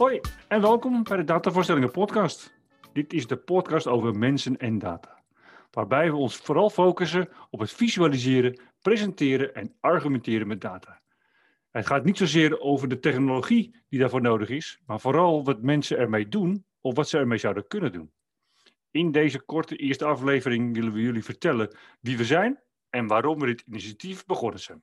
Hoi en welkom bij de Datavoorstellingen podcast. Dit is de podcast over mensen en data. Waarbij we ons vooral focussen op het visualiseren, presenteren en argumenteren met data. Het gaat niet zozeer over de technologie die daarvoor nodig is, maar vooral wat mensen ermee doen of wat ze ermee zouden kunnen doen. In deze korte eerste aflevering willen we jullie vertellen wie we zijn en waarom we dit initiatief begonnen zijn.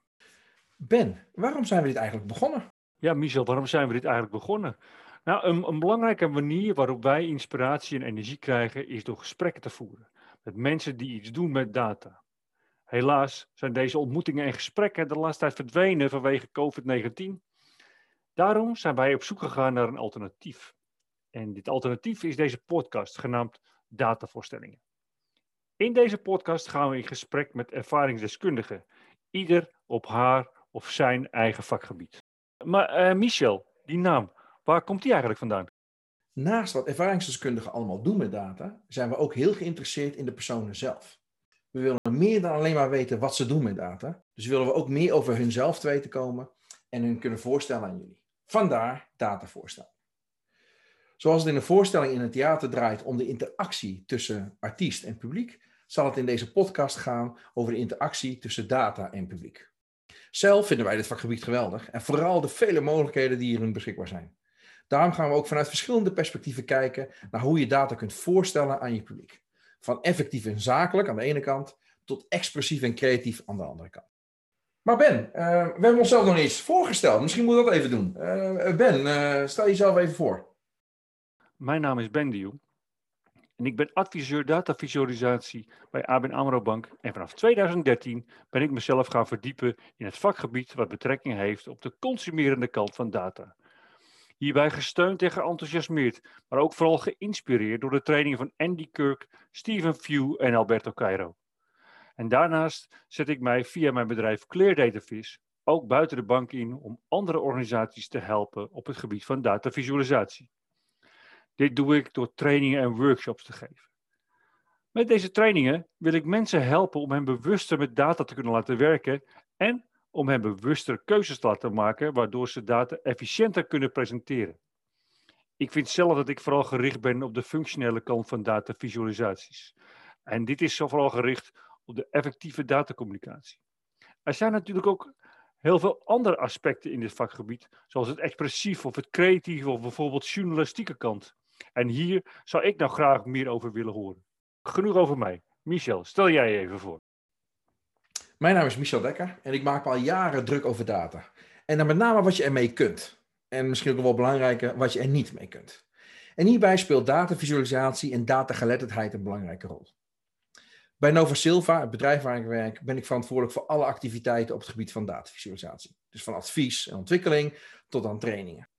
Ben, waarom zijn we dit eigenlijk begonnen? Ja, Michel, waarom zijn we dit eigenlijk begonnen? Nou, een, belangrijke manier waarop wij inspiratie en energie krijgen is door gesprekken te voeren met mensen die iets doen met data. Helaas zijn deze ontmoetingen en gesprekken de laatste tijd verdwenen vanwege COVID-19. Daarom zijn wij op zoek gegaan naar een alternatief. En dit alternatief is deze podcast genaamd Datavoorstellingen. In deze podcast gaan we in gesprek met ervaringsdeskundigen, ieder op haar of zijn eigen vakgebied. Maar uh, Michel, die naam, waar komt die eigenlijk vandaan? Naast wat ervaringsdeskundigen allemaal doen met data, zijn we ook heel geïnteresseerd in de personen zelf. We willen meer dan alleen maar weten wat ze doen met data. Dus willen we ook meer over hunzelf te weten komen en hun kunnen voorstellen aan jullie. Vandaar datavoorstelling. Zoals het in een voorstelling in een theater draait om de interactie tussen artiest en publiek, zal het in deze podcast gaan over de interactie tussen data en publiek. Zelf vinden wij dit vakgebied geweldig en vooral de vele mogelijkheden die hierin beschikbaar zijn. Daarom gaan we ook vanuit verschillende perspectieven kijken naar hoe je data kunt voorstellen aan je publiek. Van effectief en zakelijk aan de ene kant tot expressief en creatief aan de andere kant. Maar Ben, uh, we hebben onszelf nog eens voorgesteld. Misschien moeten we dat even doen. Uh, ben, uh, stel jezelf even voor. Mijn naam is Ben Diel. En ik ben adviseur datavisualisatie bij ABN AMRO Bank. En vanaf 2013 ben ik mezelf gaan verdiepen in het vakgebied wat betrekking heeft op de consumerende kant van data. Hierbij gesteund en geenthousiasmeerd, maar ook vooral geïnspireerd door de trainingen van Andy Kirk, Stephen Few en Alberto Cairo. En daarnaast zet ik mij via mijn bedrijf Clear Datavis ook buiten de bank in om andere organisaties te helpen op het gebied van datavisualisatie. Dit doe ik door trainingen en workshops te geven. Met deze trainingen wil ik mensen helpen om hen bewuster met data te kunnen laten werken en om hen bewuster keuzes te laten maken, waardoor ze data efficiënter kunnen presenteren. Ik vind zelf dat ik vooral gericht ben op de functionele kant van datavisualisaties. En dit is vooral gericht op de effectieve datacommunicatie. Er zijn natuurlijk ook heel veel andere aspecten in dit vakgebied, zoals het expressief of het creatieve of bijvoorbeeld journalistieke kant. En hier zou ik nou graag meer over willen horen. Genoeg over mij. Michel, stel jij even voor. Mijn naam is Michel Dekker en ik maak al jaren druk over data. En dan met name wat je ermee kunt. En misschien ook wel belangrijker, wat je er niet mee kunt. En hierbij speelt datavisualisatie en datageletterdheid een belangrijke rol. Bij Nova Silva, het bedrijf waar ik werk, ben ik verantwoordelijk voor alle activiteiten op het gebied van datavisualisatie. Dus van advies en ontwikkeling tot aan trainingen.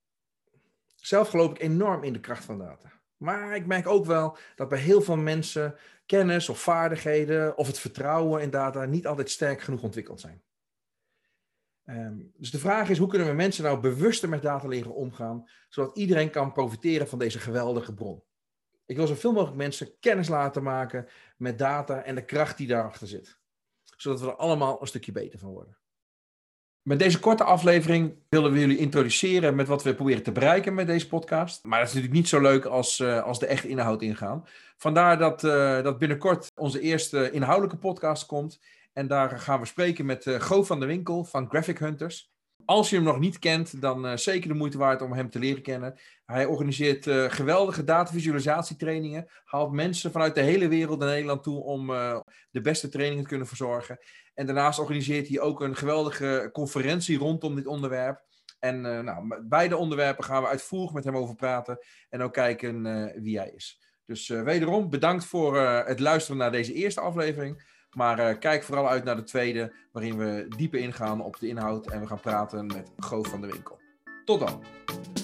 Zelf geloof ik enorm in de kracht van data. Maar ik merk ook wel dat bij heel veel mensen kennis of vaardigheden of het vertrouwen in data niet altijd sterk genoeg ontwikkeld zijn. Ehm, dus de vraag is, hoe kunnen we mensen nou bewuster met data leren omgaan, zodat iedereen kan profiteren van deze geweldige bron? Ik wil zoveel mogelijk mensen kennis laten maken met data en de kracht die daarachter zit. Zodat we er allemaal een stukje beter van worden. Met deze korte aflevering willen we jullie introduceren met wat we proberen te bereiken met deze podcast. Maar dat is natuurlijk niet zo leuk als, uh, als de echte inhoud ingaan. Vandaar dat, uh, dat binnenkort onze eerste inhoudelijke podcast komt. En daar gaan we spreken met uh, Go van der Winkel van Graphic Hunters. Als je hem nog niet kent, dan uh, zeker de moeite waard om hem te leren kennen. Hij organiseert uh, geweldige datavisualisatietrainingen. Haalt mensen vanuit de hele wereld naar Nederland toe om uh, de beste trainingen te kunnen verzorgen. En daarnaast organiseert hij ook een geweldige conferentie rondom dit onderwerp. En nou, beide onderwerpen gaan we uitvoerig met hem over praten. En ook kijken wie hij is. Dus wederom bedankt voor het luisteren naar deze eerste aflevering. Maar uh, kijk vooral uit naar de tweede, waarin we dieper ingaan op de inhoud en we gaan praten met Goof van de Winkel. Tot dan!